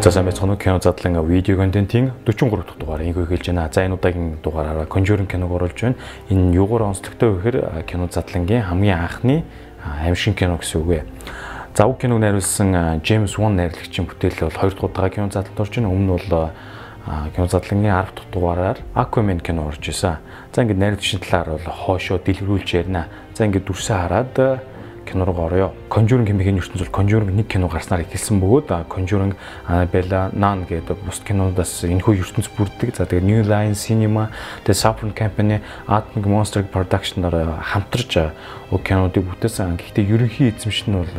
За сайн байцгаана уу кино задлан видео контентын 43 дахь дугаар инхөө хэлж байна. За энэ удаагийн дугаараараа Conjuring киног оруулж байна. Энэ юугаар онцлогтой вэ гэхээр кино задлангийн хамгийн анхны аимшиг кино гэсэн үг ээ. За уг киног найруулсан James Wan найрлагчийн бүтээл бол 2 дахь удаа кино задлалд орж байна. Өмнө нь бол кино задлангийн 10 дахь дугаараар Aquaman кино орж исэн. За ингээд найруулагчийн талаар бол хоошоо дэлгэрүүлж ярина. За ингээд дүрсээ хараад кино руу орё. Conjuring хэмээх ертөнцийн Conjuring нэг кино гарснаар эхэлсэн бөгөөд Conjuring Annabelle Nun гэдэг бус кинодаас энэхүү ертөнц бүрддэг. За тэгээ New Line Cinema, тэгээ Saffron Company, Atomic Monster Production-оор хамтарч уг кинодыг бүтээсэн. Гэхдээ ерөнхий эзэмш нь бол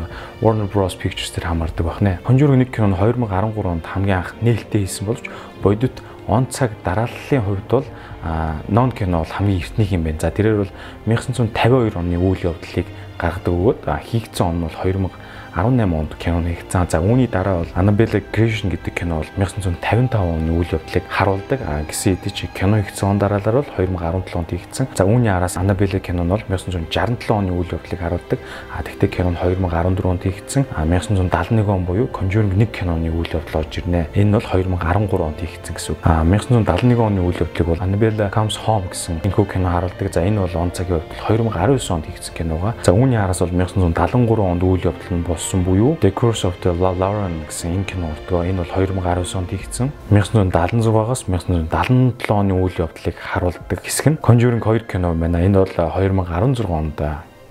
Warner Bros Pictures дээр хамаардаг байна. Conjuring нэг кино нь 2013 онд хамгийн анх нээлттэй хийсэн болж бодит он цаг дарааллын хувьд бол нон кино бол хамгийн эртнийх юм байна. За тэрээр бол 1952 оны үйл явдлыг гаргадаг өгөөд хийгдсэн он бол 2000 18 онд кино нэгцэн. За үүний дараа бол Annabelle Creation гэдэг кино бол 1955 оны үйл явдлыг харуулдаг. А гэсэн хэдий чи кино хийгдсэн он дараалал бол 2017 онд хийгдсэн. За үүний араас Annabelle кино нь бол 1967 оны үйл явдлыг харуулдаг. А тэгтээ кино нь 2014 онд хийгдсэн. А 1971 он буюу Conjuring 1 киноны үйл явдал орж ирнэ. Энэ бол 2013 онд хийгдсэн гэсэн үг. А 1971 оны үйл явдлыг бол Annabelle Comes Home гэсэн энэхүү кино харуулдаг. За энэ бол он цагийн хувьд 2019 онд хийгдсэн киногаа. За үүний араас бол 1973 онд үйл явдал нь болсон буюу The Curse of the Lauren гэсэн энэ кино урдгаа. Энэ бол 2019 онд хийгдсэн. 1976-аас 1977 оны үйл явдлыг харуулдаг хэсэг нь Conjuring 2 кино байна. Энэ бол 2016 онд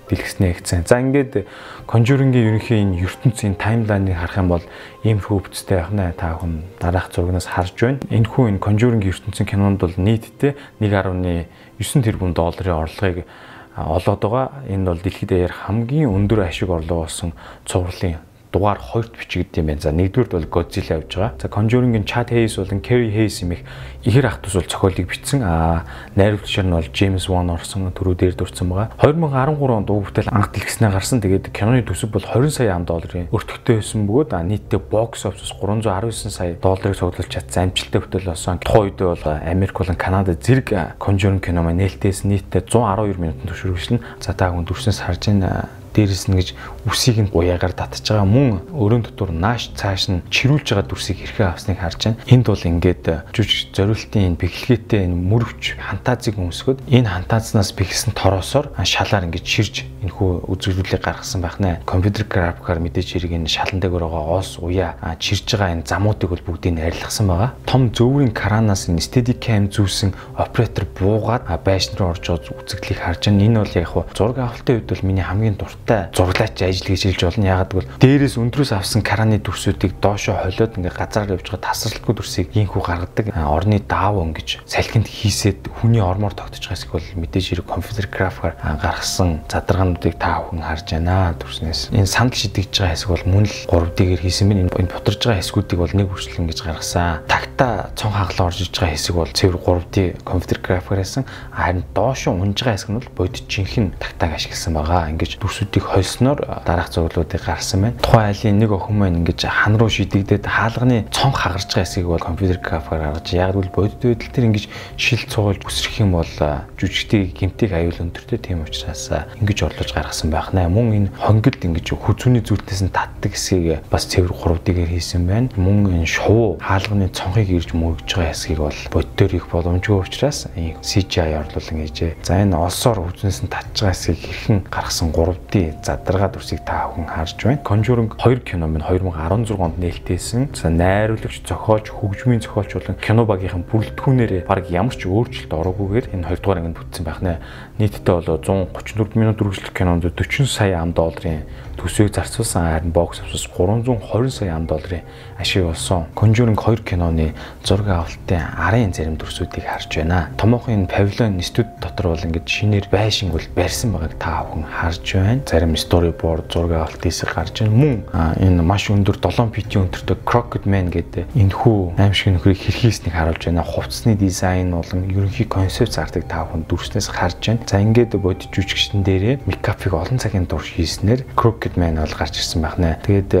дэлгэснээ ихсэн. За ингээд Conjuring-ийн ерөнхий энэ ертөнцийн таймлайныг харах юм бол ийм хөвцтэй байна. Та хүн дараах зургаас харж байна. Энэ хүн энэ Conjuring-ийн ертөнцийн кинонд бол нийтдээ 1.9 тэрбум долларын орлогыг олоод байгаа. Энэ бол дэлхийд даяар хамгийн өндөр ашиг орлого болсон цувралын дугаар хоёрт бичигдсэн байна. За нэгдүгürt бол Godzilla явж байгаа. За Conjuring-ийн Chad Hayes болон Kerry Hayes имэх ихэр ах トゥ ус бол зохиолыг бичсэн. Аа найруулагч нь бол James Wan орсон төрөө дээр дурдсан байгаа. 2013 онд уг бүтээл анх дэлгэснээр гарсан. Тэгээд киноны төсөв бол 20 сая ам долларын өртөгтэй байсан бөгөөд нийтдээ бокс офис 319 сая долларыг цуглуулж чадсан амжилттай бүтээл болсон. Тухайн үед бол Америк болон Канада зэрэг Conjuring кино маань нээлттэйс нийтдээ 112 минутын түвшрүүлсэн. За та хүн дүрснээс харж байна дээрэс нь гэж үсийг нь уяагаар татж байгаа мөн өрөөнд дотор нааш цааш нь чирүүлж байгаа дүрсийг хэрхэн авсныг харж байна. Энд бол ингээд жүжиг зориултын энэ бэхлэгээтэй энэ мөрөвч фантазиг өмсгöd энэ фантазнаас бэхсэн тороосоор шалаар ингээд ширж энэхүү үзэгдүүлэг гаргасан байх нэ. Компьютер графикаар мэдээж хэрэг энэ шалан дээр байгаа оос уяа чирж байгаа энэ замуудыг бол бүгдийг нь арилгасан байгаа. Том зөвөрийн кранаас энэ Steadicam зүүсэн оператор буугаад байшин руу орж үзэгдлийг харж байна. Энэ бол яг хуу зураг авалтын үед бол миний хамгийн дуртай хурдтай зураглаач ажил гэж хэлж болно. Ягаад гэвэл дээрээс өндрөөс авсан караны дүрсүүдийг доошоо холиод ингээ газараар явж байгаа тасралтгүй дүрсийг ийхүү гаргадаг. Орны даав өнгөж салхинд хийсээд хүний ормоор тогтож байгаа хэсэг бол мэдээж хэрэг компьютер графикаар гаргасан задаргаануудыг та бүхэн харж байна дүрснээс. Энэ сандал шидэгж байгаа хэсэг бол мөн л 3D-гээр хийсэн байна. Энэ бутарж байгаа хэсгүүдийг бол нэг хүртэл ингэж гаргасан. Такта цон хаглаа орж иж байгаа хэсэг бол цэвэр 3D компьютер графикаар хийсэн. Харин доошоо унж байгаа хэсэг нь бол бодит жинхэнэ тактаг ашигласан байгаа. Ингэж дүрсүүд зүйлсүүдийг хойсноор дараах зөвлөлүүдийг гаргасан байна. Тухайн айлын нэг охин маань ингэж хан руу шидэгдээд хаалганы цонх хагарч байгаа хэсгийг бол компьютер графикаар гаргаж яг л бодит байдал төр ингэж шил цугуулж үсрэх юм бол жүжигтийг гимтийг аюул өндөртэй тийм учраас ингэж орлож гаргасан байх нэ. Мөн энэ хонгилд ингэж хүзүүний зүйлтээс нь татдаг хэсгийг бас цэвэр 3D-гээр хийсэн байна. Мөн энэ шувуу хаалганы цонхыг ирж мөргөж байгаа хэсгийг бол бодит төр их боломжгүй учраас CGI орлуулан хийжээ. За энэ олсоор хүзнээс нь татж байгаа хэсгийг хэрхэн гаргасан 3D Movie задаргаа дүрсийг та бүхэн харж байна. Conjuring 2 кино минь 2016 онд нээлттэйсэн. За найруулагч, зохиолч, хөгжмийн зохиолч болон кино багийнхан бүрэлдэхүүнээрээ баг ямар ч өөрчлөлт ороогүй энэ 2 дугаар ангид бүтсэн байх нэ. Нийтдээ бол 134 минут үргэлжлэх кинонд 40 сая ам долларын төсвийг зарцуулсан харин бокс офис 320 сая ам долларын ашиг олсон. Conjuring 2 киноны зураг авалтын арын зарим дүрсүүдийг харж байна. Томоохон павильон студи дотор бол ингээд шинээр байшинг бол барьсан байгааг та бүхэн харж байна. Зарим storyboard зураг авалт хэсэг гарч байна. Мөн энэ маш өндөр 7 фитийн өнтертэй Crooked Man гэдэг энэ хүү аимшиг нөхрийг хэрхийснийг харуулж байна. Хувцсны дизайн болон ерөнхий концепт зардаг та бүхэн дүрснээс харж байна. За ингээд бодит жүжигчдэн дээрээ мекапыг олон цагийн турш хийснээр Crooked маань бол гарч ирсэн байх нэ. Тэгээд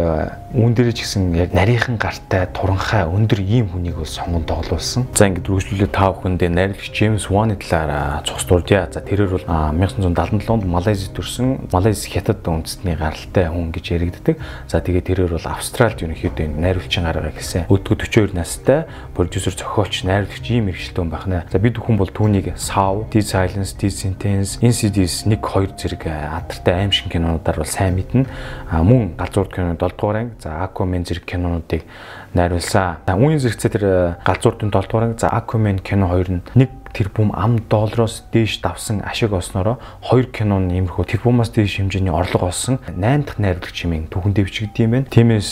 үүн дээр ч гэсэн яг нарийнхан гартай туранхай өндөр ийм хүнийг бол сонгон тоглуулсан. За ингээд үргэлжлүүлээ та бүхэндээ найрлагч Джеймс Ваны талаар цус дурдъя. За тэрээр бол 1977 онд Малайзид төрсэн Малайз хятад үндэстний гаралтай хүн гэж яригддаг. За тэгээд тэрээр бол Австралид ерөнхийдөө найруулагчийн гараа гэсэн. Өдгөө 42 настай продюсер зохиолч найруулагч ийм байх нэ. За бид бүхэн бол түүнийг Saw, Dead Silence, Dead Sentence, Insidious 1 2 зэрэг атартай аим шиг кинонуудаар бол сайн мэднэ. Мөн галзуур киноны 7 дугаар анги За Aquaman зэрэг кинонуудыг найруулсан. Үүний зэрэгцээ тэр галзуурдын 7 дугаар за Aquaman кино хоёр нь нэг тэрбум ам доллароос дээш давсан ашиг олсноро хоёр кинон иймэрхүү тэрбумаас дээш хэмжээний орлого олсон 8 дахь найруулагч хэмээн түүхэндээ бичигдсэн юм байна. Тиймээс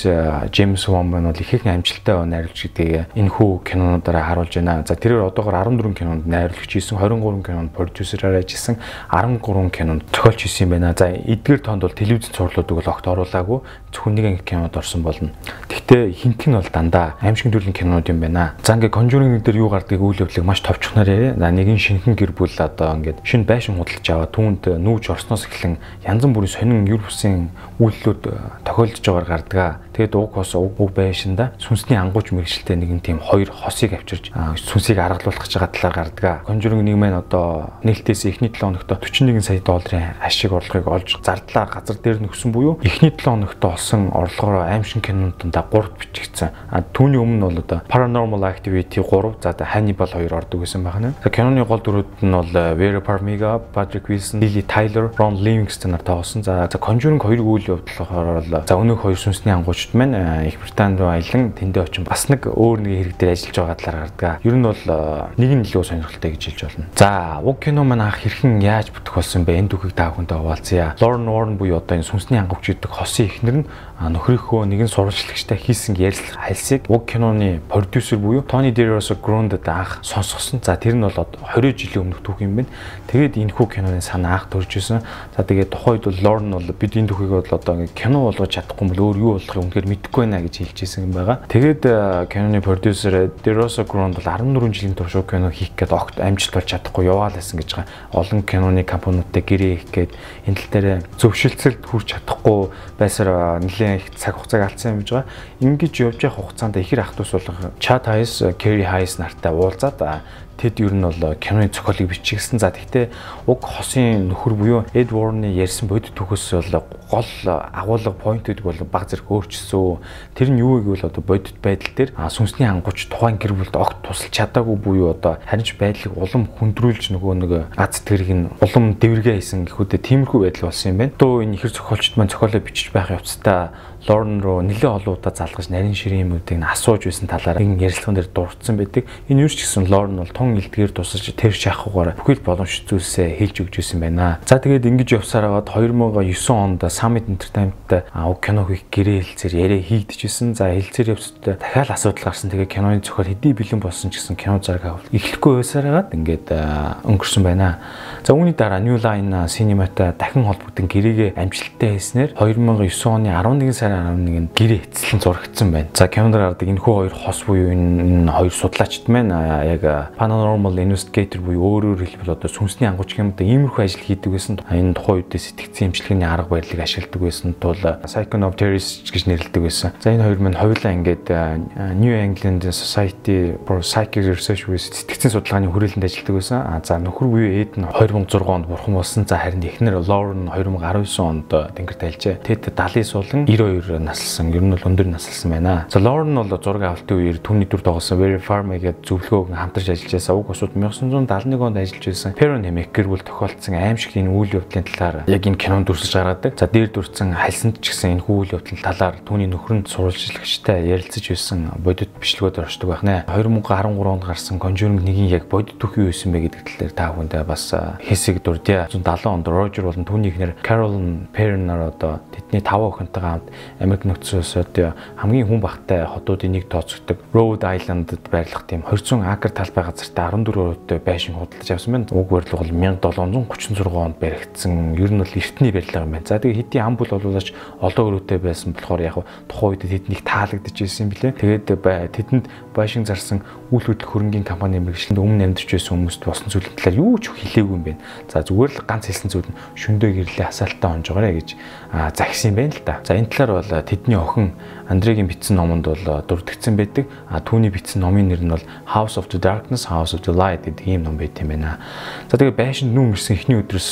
Джеймс Ван бол их их амжилттай найруулагч гэдгийг энэ хүү кинонуудаараа харуулж байна. За тэрээр одоогор 14 кинонд найруулагч хийсэн, 23 кинонд продюсераар ажилласан, 13 кинонд зохиолч хийсэн юм байна. За эдгээр тоонд бол телевизэн цувралуудыг бол огт оруулаагүй. Зөвхөн нэг анги кинод орсон болно. Гэхдээ хинтг нь бол дандаа аимшиг төрлийн кинонууд юм байна. За ингээ Conjuring дээр юу гардыг үйл явдлыг маш товчхоноор яриа За нэгэн шинхэн гэр бүл одоо ингээд шинэ байшин худалдаж аваад түүнд нүүж орсноос эхлэн янз бүрийн сонин юр бусын үйлдэлүүд э, тохиолдож байгааг гардгаа. Тэгээд уг хос уг байшинда сүнсний ангууч мэрэгчлээ нэгэн тийм хоёр хосыг авчирч сүнсийг аргалуулах гэж байгаа талаар гардгаа. Конжуринг нэг маань одоо нээлтээс эхний 7 хоногт 41 сая долларын ашиг орлогыг олж зардлаа газар дээр нөхсөн буюу эхний 7 хоногт олсон орлогоор аимшиг кинонуудаа 3 бичигдсэн. А түүний өмнө бол одоо Paranormal Activity 3 за Hannibal 2 ордог гэсэн байна. Киноны гол дүрүүд нь бол э, Vera Farmiga, Patrick Wilson, Lily Tyler, Ron Livingston нар тоосон. За Conjuring 2 үйл болохоор бол за өнөөх хоёр сүнсний ангуучд маань Их Британд руу аялан тэндээ очиж бас нэг өөр нэг хэрэг дээр ажиллаж байгаа талаар гардаг. Ер нь бол нэг нь илүү сонирхолтой гэж хэлж болно. За уг кино маань анх хэрхэн яаж бүтэх болсон бэ? Энэ түүхийг та бүхэндээ хуваалцъя. Lauren Warren буюу одоо энэ сүнсний ангуучд гэдэг хосын эхнэр нь нөхрийнхөө нэгэн сурвалжлагчтай хийсэн ярилцлага хальсыг уг киноны продюсер буюу Tony DeRosa Grunded анх сонсгосон. За тэр нь бол 20 жилийн өмнөх түүх юм байна. Тэгээд энэ хүү киноны санаа анх төрж исэн. За тэгээд тухайд бол Lauren бол бид энэ түүхийг бол одоо ингээ кино болгож чадахгүй бол өөр юу болохыг үнэхээр мэдэхгүй байна гэж хэлж исэн юм байгаа. Тэгээд киноны продюсер DeRosa Grunded бол 14 жилийн турш кино хийх гээд огт амжилт болж чадахгүй яваал байсан гэж байгаа. Олон киноны компаниудтай гэрээ хийх гээд энэ тал дээр зөвшөлтсөлд хүрч чадахгүй байсаар нэлээд нэлээд их цаг хугацааг алдсан юм байгаа. Ингиж явж явах хугацаанд ихэр ах トゥ ус болох Chad Hayes, Kerry Hayes нартай уулзаад Тэд ер нь бол киноны зохиолыг бичигсэн. За тэгтээ уг хосын нөхөр буюу Эд Ворны ярьсан бодит түүхээс бол гол агуулга поинтууд бол баг зэрэг өөрчлөсөн. Тэр нь юу гэвэл одоо бодит байдал дээр сүнсний ангууч тухайн гэр бүлд огт тусалж чадаагүй буюу одоо харин ч байдлыг улам хүндрүүлж нөгөө нэг аз тэрэг нь улам дэвэргээ хийсэн гэхүүдээ тиймэрхүү байдал болсон юм байна. Төө энэ ихэр зохиолчд маань зохиолоо бичиж байх явцдаа Лорн руу нэлээд олон удаа залгаж нарийн ширийн юмнуудыг асууж байсан талаараа энэ ярилцлаган дээр дурдсан байдаг. Энэ юу ч гэсэн Лорн бол тун илтгэр тусаж тэр шахахгүйгээр бүхэл боломж зүйлсээ хэлж өгч байсан байна. За тэгээд ингэж явсаар хагаад 2009 онд Summit Entertainment-тай уг кино хийх гэрээ хэлцээр яриа хийгдэжсэн. За хэлцээр явцдаа дахиад асуудал гарсан. Тэгээд киноны зохиол хэдий бэлэн болсон ч гэсэн кино зараг авах эхлэхгүй байсаар хагаад ингээд өнгөрсөн байна. За үүний дараа New Line Cinema-тай дахин холбогдсон гэрээгээ амжилттай хийснээр 2009 оны 11 сарын сарын 11-нд гэрээ эцэлэн зурагдсан байна. За кинонд гардаг энэ хүү хоёр хос буюу энэ хоёр судлаачд маань яг paranormal investigator буюу өөрөөр хэлбэл одоо сүнсний ангууч гэмдэ иймэрхүү ажил хийдэг байсан. Энэ тухайн үедээ сэтгцэн эмчилгээний арга барилыг ашигладаг байсан тул psychonopterist гэж нэрлэдэг байсан. За энэ хоёр маань хоёулаа ингээд New England Society for Psychic Research буюу сэтгцэн судалгааны хүрээлэнд ажилладаг байсан. А за нөхөр буюу Эд нь 2006 онд бурхан болсон. За харин эхнэр Lauren 2019 онд тэнгэрт альжээ. Тэд 70 суулан 92 92 наслсан. Ер нь бол өндөр наслсан байна. За Лорен бол зураг авалтын үеэр түүний дүр тоглосон Very Farm гэдэг зөвлөгөөг хамтарч ажиллаж байсан. Уг усуд 1971 онд ажиллаж байсан. Perron хэмээх гэр бүл тохиолдсон аим шиг энэ үйл явдлын талаар яг энэ кинонд дүрсэж гаргадаг. За дээр дүрсэн хальсанд ч гэсэн энэ үйл явдлын талаар түүний нөхрөнд сурвалжлагчтай ярилцаж байсан бодит бичлэгүүд оршдог байх нэ. 2013 онд гарсан Conjuring 1-ийн яг бодит түүх юу байсан бэ гэдэг талаар та бүхэндээ бас хэсэг дурдъя. 170 онд Roger болон түүний ихнэр Carolyn Perron нар одоо тэдний 5 охинтойгоо хамт Америк нөхцөл улсууд хамгийн хүн багтай хотуудын нэг тооцогддог Rhode Island-д байрлах тийм 200 акр талбай газартай 14 өрөөтэй байшин худалдаж авсан байна. Уг барилга бол 1736 онд баригдсан. Ер нь бол эртний барилга юм байна. За тэгээ хэдийн ам бүл болооч олон өрөөтэй байсан болохоор яг тухайн үед тэднийг таалагдж ирсэн юм билээ. Тэгээд тэдэнд байшин зарсан үйл хөдлөх хөрөнгийн компани мэрэгчлэнд өмнө амьдарч байсан хүмүүст босон зүйлийн талаар юу ч хэлээгүй юм байна. За зүгээр л ганц хэлсэн зүйл нь шөндөө гэрлээ хасаалтаа онжоогоорой гэж загсан юм байна л да. За энэ талаар бол тэдний охин Андрегийн бичсэн номонд бол дурдгдсан байдаг. А түүний бичсэн номын нэр нь бол House of the Darkness, House of Light гэдэг ийм ном байт юм байна. За тэгээ байшин нүүн ирсэн эхний өдрөөс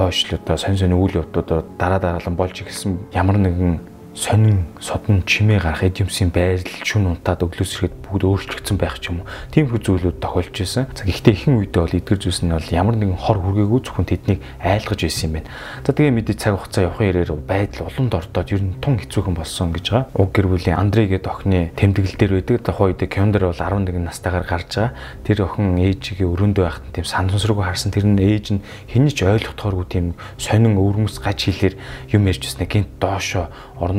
хойш л одоо сонь сонь үйл явдлууд дараа дараалан болж ирсэн ямар нэгэн сонин содон чимээ гарах эд юмсын байрал шүн унтаад өглөөс ирэхэд бүгд өөрчлөгдсөн байх ч юм уу. Тиймэрхүү зүйлүүд тохиолж байсан. За гэхдээ ихэнх үедээ бол эдгэр зүйлс нь бол ямар нэгэн хор хүргээгүй зөвхөн тэднийг айлгаж байсан юм байна. За тэгээ мэдээ цаг хугацаа явахын ирээр байдал улам дортоод ер нь тун хэцүүхэн болсон гэж байгаа. Уг гэр бүлийн Андрей гэдэг охины тэмдэглэл дээр байдаг. Тухайн үед Кёндер бол 11 настайгаар гарч байгаа. Тэр охин ээжигээ өрөөндөө байхад тийм санамсрууг харсан тэр нь ээж нь хэний ч ойлгохдооргүй тийм сонин өвөрмөс гаж хэлээр юм ярьж өснө гинт доошо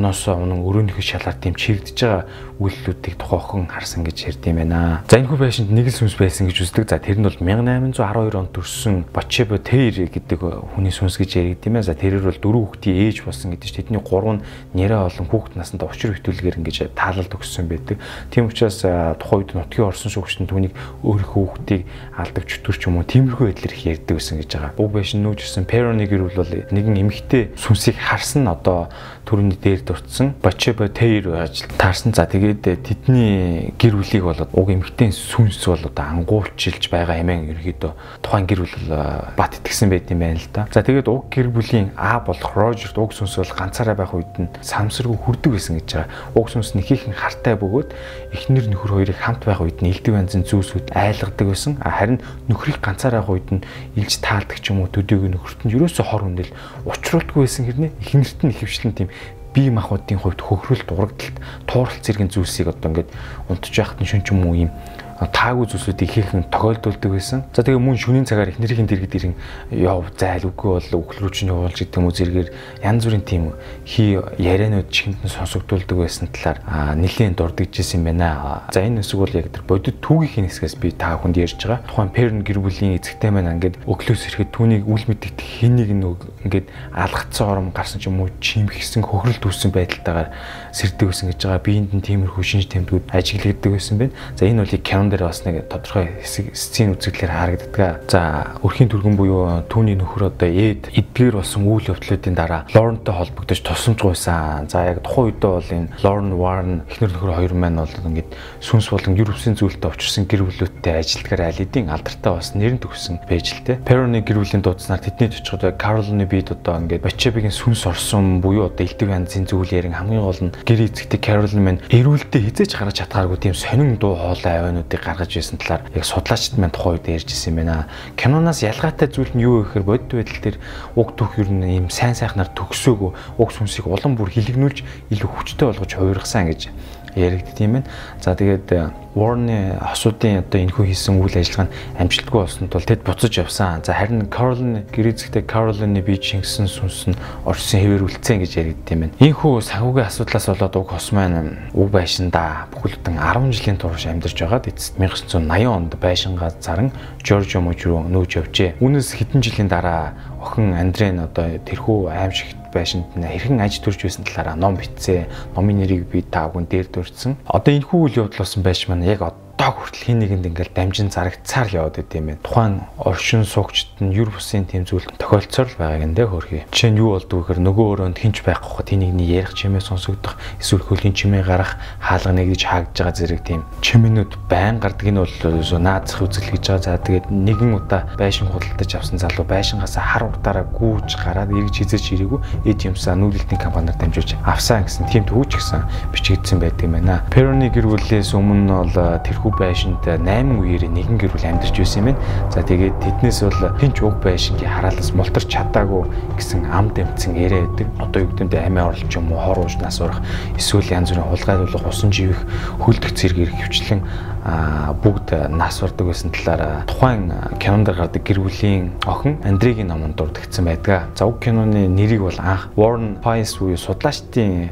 орноосоо унан өрөөнийхөө шалаар тийм чирэгдэж байгаа үйлдэлүүдийг тухайхан харсан гэж ярьд юм байна. За энэ хүү байшинд нэг л сүнс байсан гэж үздэг. За тэр нь бол 1812 онд төрсэн Бочебо Тейр гэдэг хүний сүнс гэж яригд юм байна. За тэрээр бол дөрөв хүүхдийн ээж болсон гэдэг чинь тэдний гурав нь нэрээ олон хүүхд насанд учир хөтөлгөр ингэж таалалд өгсөн байдаг. Тийм учраас тухайн үед нутгийн орсон шүүгчдэн түүнийг өөрийнхөө хүүхдийг алдаг чөтгөр ч юм уу тиймэрхүү байдлаар их ярьдаг байсан гэж байгаа. Буу байшин нүүжсэн Пероны гэр бол нэгэн эмэгтэй сүнсийг харсан одоо төрөний дээр дурдсан Бочебо Тейр ажил таарсан. За тэгээд тэдний гэр бүлийг бол уг эмэгтэй сүнс бол одоо ангуулчилж байгаа хэмээн ерөөдөө тухайн гэр бүл бат итгэсэн байт юм байна л да. За тэгээд уг гэр бүлийн А болох Рожерт уг сүнс бол ганцаараа байх үед нь самсаргүй хүрдэг байсан гэж байгаа. Уг сүнс нэхийнхэн хартай бөгөөд эхнэр нөхөр хоёрыг хамт байх үед нь элдэг янзын зүйлсүүд айлгадаг байсан. Харин нөхрийг ганцаараа байх үед нь илж таалдаг ч юм уу төдийгүй нөхөрт нь ерөөсөө хор хүндэл учруулдаггүй байсан хэрнээ эхнэрт нь ихэвчлэн тийм бие махбодын хувьд хөхрөлт урагдалт тууралт зэргийн зүйлсийг одоо ингээд унтж яхад нь шүн ч юм уу юм таагүй зүйлсүүдийг хийхэн тохиолдуулдаг байсан. За тэгээ мөн шүнийн цагаар их нэрийн дэргэд ирэн яв зайл үгүй бол өглөө чинь явуулж гэдэг юм уу зэргээр янз бүрийн тийм хий ярианууд чихэнд нь сонсогдуулдаг байсан талаар нэлээд дурддагжсэн юм байна. За энэ хэсэг бол яг тэр бодит түүгийн хэсгээс би та хүнд ярьж байгаа. Тухайн Перн гэр бүлийн эцэгтэй маань ингээд өглөөс ирэхэд түүнийг үл мэдэгт хэнийг нэг ингээд алгацсан ором гарсан ч юм уу чимхсэн хөхрөл түүсэн байдалтайгаар сэрдэг байсан гэж байгаа. Биеинд нь тиймэрхүү шинж тэмдгүүд ажиглагддаг байсан байна. За энэ бол кинон дээр бас нэг тодорхой хэсэг сцен үзэгдлэр харагддаг. За өрхийн түргэн буюу түүний нөхөр одоо эд эдгээр болсон үйл явдлуудын дараа Лорентой холбогдож тусламжгүй байсан. За яг тухайн үедээ бол энэ Лорен Варн эхнэр нөхөр хоёр маань бол ингээд сүнс болон Европсын зүйлтэй учирсан гэр бүлүүдтэй ажилдгаар аль эдийн алдартай бас нэрэн төгсөн байж л те. Пероны гэр бүлийн дуудснаар тэдний төчгөд Каролны бид одоо ингээд Бачебигийн сүнс орсон буюу одоо элдв янзын зүйл ярин хамгийн гол нь гэр эзэгтэй Каролин маань эрүүлдэ хизээж гаргаж чадхааргүй тийм сонин дуу хоолой авиануудыг гаргаж ирсэн талаар яг судлаачид маань тухайн үед ярьж ирсэн юм байна. Киноноос ялгаатай зүйл нь юу вэ гэхээр бодит байдал дээр уг түүх ер нь ийм сайн сайхнаар төгсөөгүй уг сүнсийг улам бүр хилэгнүүлж илүү хүчтэй болгож хувиргасан гэж яригдт юм байна. За тэгээд Warren-ы хосуудын одоо энэхүү хийсэн үйл ажиллагаа нь амжилтгүй болсонд бол тэд буцаж явсан. За харин Caroline гэрээзэгтэй Caroline-ы бие чингсэн сүнс нь орсон хэвээр үлдсэн гэж яригдт юм байна. Ийхүү санхүүгийн асуудлаас болоод уг хос маань уг байшинда бүхэлдэн 10 жилийн турш амьдарч байгаад эцэст 1980 онд байшингаа заран Жоржо мужи руу нүүж явжээ. Үүнээс хэдэн жилийн дараа охин Андрен одоо тэрхүү аимшигт байшинд хэрхэн аж төрж байсан талаараа ном бичсэн. Номын нэрийг би та бүхэн дээр дурдсан. Одоо энэ хүү үйл явдал болсон байш маань яг одоо хүртэл хин нэгэнд ингээл дамжин зарагцаар яваад идэм байх. Тухайн оршин суугчд нь юр бусын тэм зүйл тохиолцоор л байгааг энэ хөрхий. Жишээ нь юу болдгоо гэхээр нөгөө өрөөнд хинч байхгүй хот энийг нь ярих чимээ сонсогдох эсвэл хөлийн чимээ гарах хаалга нэгдэж хаагдж байгаа зэрэг тийм чимээнүүд байн гардаг нь бол наазах үзэл гэж байгаа. За тэгээд нэгэн удаа байшин худалдаж авсан залуу байшингаас хар уртаараа гүүж гараад эргэж хизээч ирээгүй эд юмсаа нүүлэлтийн компаниар дамжуулж авсан гэсэн тийм төвч гисэн бичигдсэн байдаг юм байна. Пероны гэр бүлээс өмнө бол тэр төв байшинд 8 үеэр нэгэн гэр бүл амьдарч байсан юм байна. За тэгээд тэднээс бол хинч уг байшингийн хараалаас мултарч чадаагүй гэсэн ам дэмцэн яриа байдаг. Одоо юу гэдэг нь амиа орлож юм уу, хор уужнаас урах, эсвэл янз бүрийн хулгайлуулах, усан живэх, хөлдөх зэрэг хөвчлэн бүгд нас бардаг байсан талаар тухайн кинонд гардаг гэр бүлийн охин Андрегийн номонд дурдгдсан байдаг. За уг киноны нэрийг бол анх Warren Pies буюу судлаачдын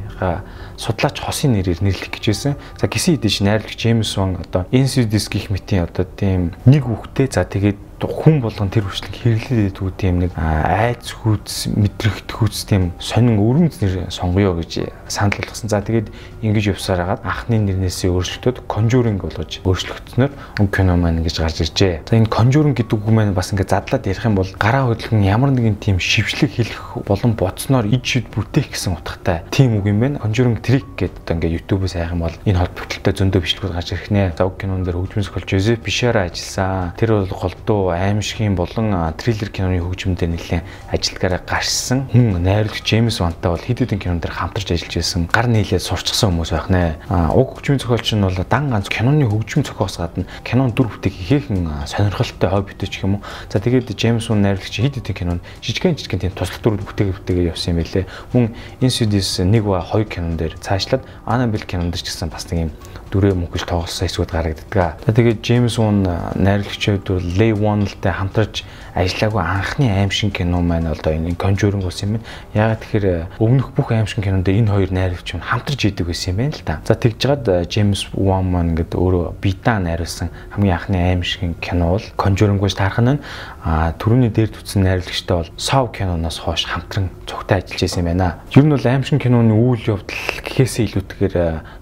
судлаач хосын нэрээр нэрлэх гэж байсан. За гисэн хэдэж найрлагч Джеймс Ван одоо Insidious гих мэтийн одоо тийм нэг хүүхдээ за тэгээд хүн болгон тэр хүрчлэг хэрэглээд идэггүй тийм нэг айц хүүц мэдрэгт хүүц тийм сонин өрөмц нэр сонгоё гэж санал болгосон. За тэгээд ингэж явсаар хагаад анхны нэрнээсээ өөрчлөлтөд Conjuring болгож өөрчлөгдснөөр өнгө кино маань ингэж гарч иржээ. За энэ Conjuring гэдэг үг маань бас ингэ задлаад ярих юм бол гараа хөдөлгөн ямар нэгэн тийм шившлэг хэлэх болон бодсноор ид шид бүтээх гэсэн утгатай тийм үг юм байна. Conjuring trick гэдэг одоо ингэ YouTube-ээс хайх юм бол энэ холбогдлолтой зөндөө бичлэгүүд гарч ирэх нэ. За уг кинон дээр хөгжмөн зохиолч Жозеф Бишара ажилласан. Тэр бол голдуу аимшигын болон триллер киноны хөгжмөдөө нэлээд ажилтгаараа гарчсан. Хүн найруулагч Джеймс Вантай бол хэд хэдэн кинон дээр хамтарч ажиллаж байсан. Гар нийлээд сурчсан хүмүүс байх нэ. Уг хөгжмийн зохиолч нь бол дан ганц киноны хөгжим зохиос гадна кинон дүр бүтээх ихэхэн сонирхолтой хобби битэч юм уу. За тэгээд Джеймс Ван найруулагч хэд хэдэн кинон жижигхэн жижигхэн тийм туслах дүр бүтээг бүтээг явсан юм байлээ. Мөн Insidious 1 ба 2 кинон дээр цаашлаад Annabelle кинон дээр ч гэсэн бас нэг юм дүрээ мөнгөж тоглосон хэсгүүд гарагддаг. Тэгээд Джеймс Вон найруулагчид бол Лей Вонлтай хамтарч ажиллаагүй анхны аимшиг кино маань одоо энэ Conjuring ус юм байна. Ягаад тэгэхээр өмнөх бүх аимшиг кинонд энэ хоёр найруулагч нь хамтарч идэг байсан юм байна л да. За тэгж жаад Джеймс Вон маань гэдэг өөрөө битаа найруулсан хамгийн анхны аимшиг кино бол Conjuring ус таархан нь а түрүүний дээр түтсэн найруулагчтай бол Saw киноноос хойш хамтран цогтой ажиллаж байсан юм байна. Ер нь бол аимшиг киноны үйл явдал гэхээсээ илүүтэйгээр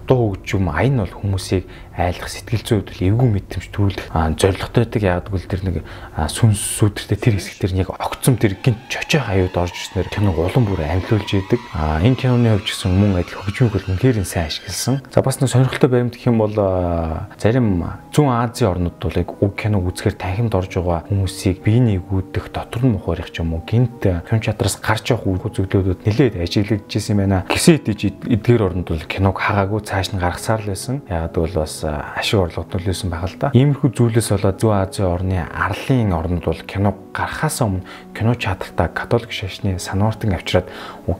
дуу хөгжим аян бол хүмүүсийг айлах сэтгэл зүйн хувьд эвгүй мэдрэмж төрүүлэх зорилготой байдаг яагаад гэвэл тэр нэг сүнс сүдэртэй тэр хэсгээр яг огцом тэр гинт чочоо хаяуд орж ирснээр киног улам бүр амлиулж идэг. А энэ киноны хувьд гэсэн мөн адил хөгжмийг бол үнэхээр сайн ашигласан. За бас нэг сонирхолтой баримт гэх юм бол зарим зүүн Азийн орнууд бол яг уг киног үзэхээр танхимд орж байгаа хүмүүсийг биений гүйдэх дотор нь мухарих ч юм уу гинт хүн чадраас гарч явах үйл хөдлөлтүүд нэлээд ажиглагдчихсэн юм байна. Идэж эдгээр орнууд бол киног хагаагүй цааш нь гаргасаар л байсан. Яагаад гэвэл бас ашиг орлого төлөөсөн байх л да. Иймэрхүү зүйлээс болоод Зүүн Азийн орны арлын орнууд бол кино гарахаас өмнө кино чадртаа католик шашны санууртан авчираад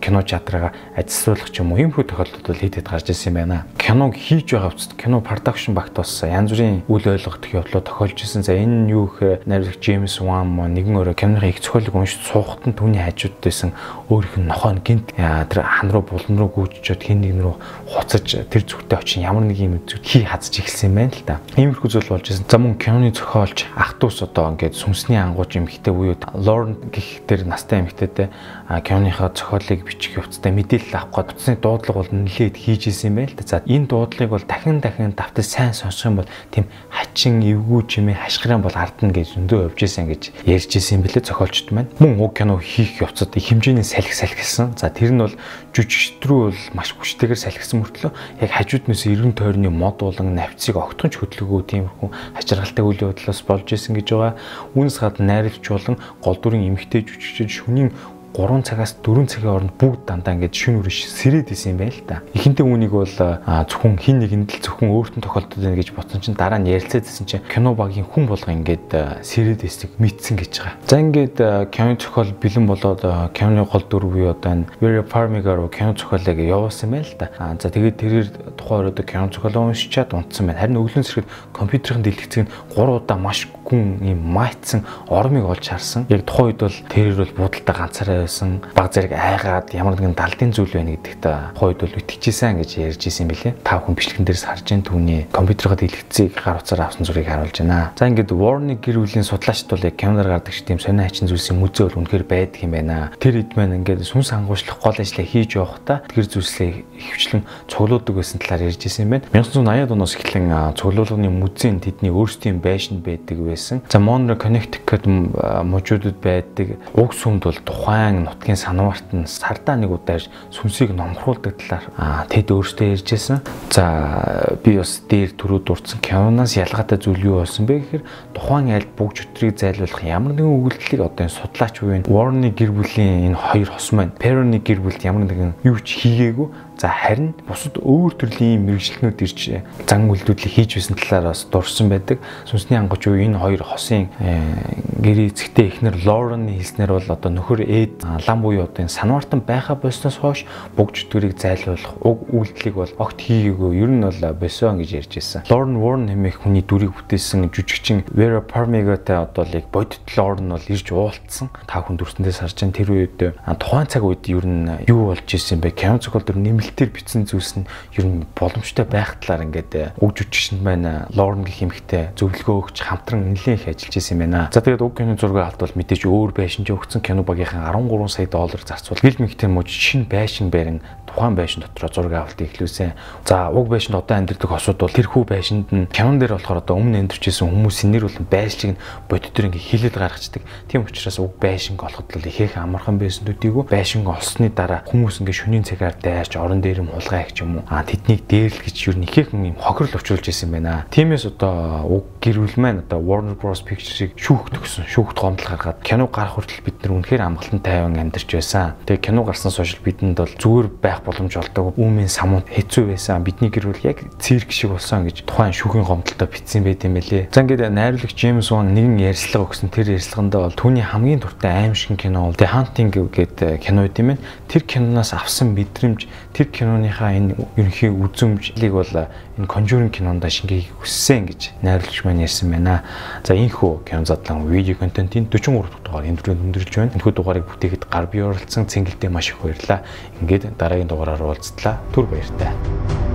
кино чадраагаа ажилсруулах ч юм уу иймэрхүү тохиолдол бол хэд хэд гарч ирсэн юм байна. Киног хийж байгаа үст кино production багт бас янз бүрийн үл ойлгох явдлууд тохиолж исэн. За энэ юу гэхээр найруулагч Джеймс Ван нэгэн өөрөө киноны их зохиолыг уншиж суухад нь түүний хажууд байсан өөрийнх нь нохоо гинт тэр хан руу булан руу гүйчихэд хин нэг рүү хуцаж тэр зүгтээ очин ямар нэг юм зүг хий хазж эхэлсэн юм байна л да. Иймэрхүү зүйл болж байсан. За мөн киноны зохиолч ах トゥ ус одоо ингээд сүнсний ангууч эмхтэй буюу Лорен гих тэр настай эмхтэйтэй киноныхоо зохиолыг бичих явцтай мэдээлэл авах гээд утасны дуудлага бол нэлээд хийж исэн юм байна л да. За энэ дуудлагыг бол дахин дахин давтаж сайн сонсох юм бол тийм хачин эвгүй чимээ хашгиран бол ардна гэж зөндөө явж исэн гэж ярьж исэн юм бэлээ зохиолчд маань. Мөн уг кино хийх явцад их хэмжээний салхи салхисан. За тэр нь бол жүжигчд рүү бол маш хүчтэйгээр салхисан мөртлөө яг хажууднаас эргэн тойрны мод болон навцыг огтхонч хөдөлгөө тиймэрхүү хачиргалтай үйл явдлаас болж исэн гэж байгаа. Үүнээс гадна найруулагч болон гол дүрийн эмэгтэй жүжигчид шүнийн 3 цагаас 4 цагийн хооронд бүгд дандаа ингээд шүн үрэж сэрээд исэн юм байна л да. Ихэнтэй үнийг бол зөвхөн хин нэгэнд л зөвхөн өөртөө тохиолдод байна гэж бодсон чинь дараа нь ярилцаадсэн чинь кино багийн хүн болго ингээд сэрээд эсдэг мэдсэн гэж байгаа. За ингээд кино зохиол бэлэн болоод киноны гол дүр буюу одоо энэ Vera Farmiga руу кино зохиолыг явуулсан байна л да. За тэгээд тэрээр тухайн өрөөдө кино зохиолоо уншичаад унтсан байна. Харин өглөөс ирэхэд компьютерын дэлгэцийг 3 удаа маш гүн ийм майтсан ормыг олж харсан. Яг тухайн үед бол тэрээр бол буудалтай ганцаараа байсан баг зэрэг айгаад ямар нэгэн далдын зүйл байна гэдэгт хойд бол итгэжсэн гэж ярьж исэн билээ. Та хүн бичлэгэн дээрс харж байгаа түүний компьютерод илгэцийг гар утсаар авсан зургийг харуулж байна. За ингээд Warner гэр бүлийн судлаачд бол яг камераар гардаг ч тийм сонио хачин зүйлсийн мүзээ бол үнэхээр байдаг юм байна. Тэр хэд маань ингээд сүнс хангуучлах гол ажлаа хийж явахдаа тэр зүйлсээ хөвчлэн цуглуулдаг байсан талаар ярьж исэн юм байна. 1980-аад оноос эхлэн цуглуулгын мүзийн тэдний өөрсдийн байшин байдаг байсан. За Monroe Connecticut мужуудад байдаг уг сүмд бол тухайн Даан нутгийн санамарт нь сардаа нэг удаа ирж сүнсийг номхруулдаг талаар тэд өөртөө ярьжсэн. За би бас дээр түрүү дурдсан киноноос ялгаатай зүйл юу болсон бэ гэхээр тухайн айлд бүгд өтрийг зайлуулах ямар нэгэн өгүүлдлийг одоо энэ судлаач буюу Warren-ы гэр бүлийн энэ хоёр хос маань Perron-ы гэр бүлд ямар нэгэн юу ч хийгээгүй За харин бусад өөр төрлийн мэрэгжлэнүүд ирж зан үйлдвэрлэлийг хийж байсан талаар бас дурсан байдаг. Сүнсний ангаж уу энэ хоёр хосын гэрээ эцэгтэй эхнэр Лоренны хэлснээр бол одоо нөхөр Эд лам буюу одоо энэ санвартан байха болсноос хойш бүгж өдгөрийг зайлуулах уг үйлдэлийг бол огт хийгээгүй. Ер нь бол босоо гэж ярьж байсан. Лорен Ворн хэмээх хүний дүрийг бүтээсэн жүжигчин Vera Farmigaтай одоо л яг бодит Лорен бол ирж уулцсан. Та хүн дүрсэндээ сарж байгаа тэр үед тухайн цаг үед ер нь юу болж исэн бэ? Кино зохиол төр нэмэлтээр бичсэн зүйлс нь ер нь боломжтой байх талаар ингээд уг жүжигчин байна. Лорен гэх эмэгтэй зөвлөгөө өгч хамтран нэлээд их ажиллаж исэн юм байна. За тэгээд уг кино зураг авт бол мэдээж өөр байшинж өгсөн кино багийнхан 13 сая доллар зарцуул. Гэл мэгтэй мөж шинэ байшин барин тухайн байшин дотроо зураг авалт ихлүүлсэн. За уг байшинд одоо амьдардаг хосууд бол тэрхүү байшинд нь кинон дээр болохоор одоо өмнө амьдарчсэн хүмүүсийн нэр болон байшиг нь бодит төр ингээ хилээд гаргацдаг. Тийм учраас уг байшинг олоход л ихээхэн амархан байсан төдийгүй байшинг олсны дараа хүмүүс ингээ шөнийн цагаар дайрч орон дээр юм хулгай их ч юм уу. А тэднийг дээрлэгч юу нэхээхэн юм хохирол учруулж исэн байна. Тиймээс одоо уг гэрүүл маань одоо Warner Bros Pictures-ыг шүүхт өгсөн. Шүүхт гомдол гаргаад кино гарах хүртэл бид нар үнэхээр амгалан тайван амьдарч байсан. Тэгээ кино гарснаас хойш бидэнд бол зүгээр байх боломж олдог. Үүмийн самууд хэцүү байсан. Бидний гэр бүл яг цирк шиг болсон гэж тухайн шүүхийн гомдолтой битсэн байт юм байлээ. За ингээд найруулагч Джеймс Ван нэгэн ярьцлага өгсөн. Тэр ярьцлаганд бол түүний хамгийн дуртай аимшиг кино бол The Hunting гэдэг кино үт юм байна. Тэр киноноос авсан мэдрэмж, тэр киноныхаа энэ ерөнхий үзүмжлийг бол энэ Conjuring кинонд шингээхийг хүссэн гэж найруулагч маань ярьсан байна. За инхүү кино задлан видео контентын 43 дахь дугаар энэ дүрэнд өндөрлж байна. Энэхүү дугаарыг бүтээхэд гар бие оролцсон цэнгэлдээ маш их баярлалаа. Ингээд дараагийн дугаараар уулзтлаа. Түр баяртай.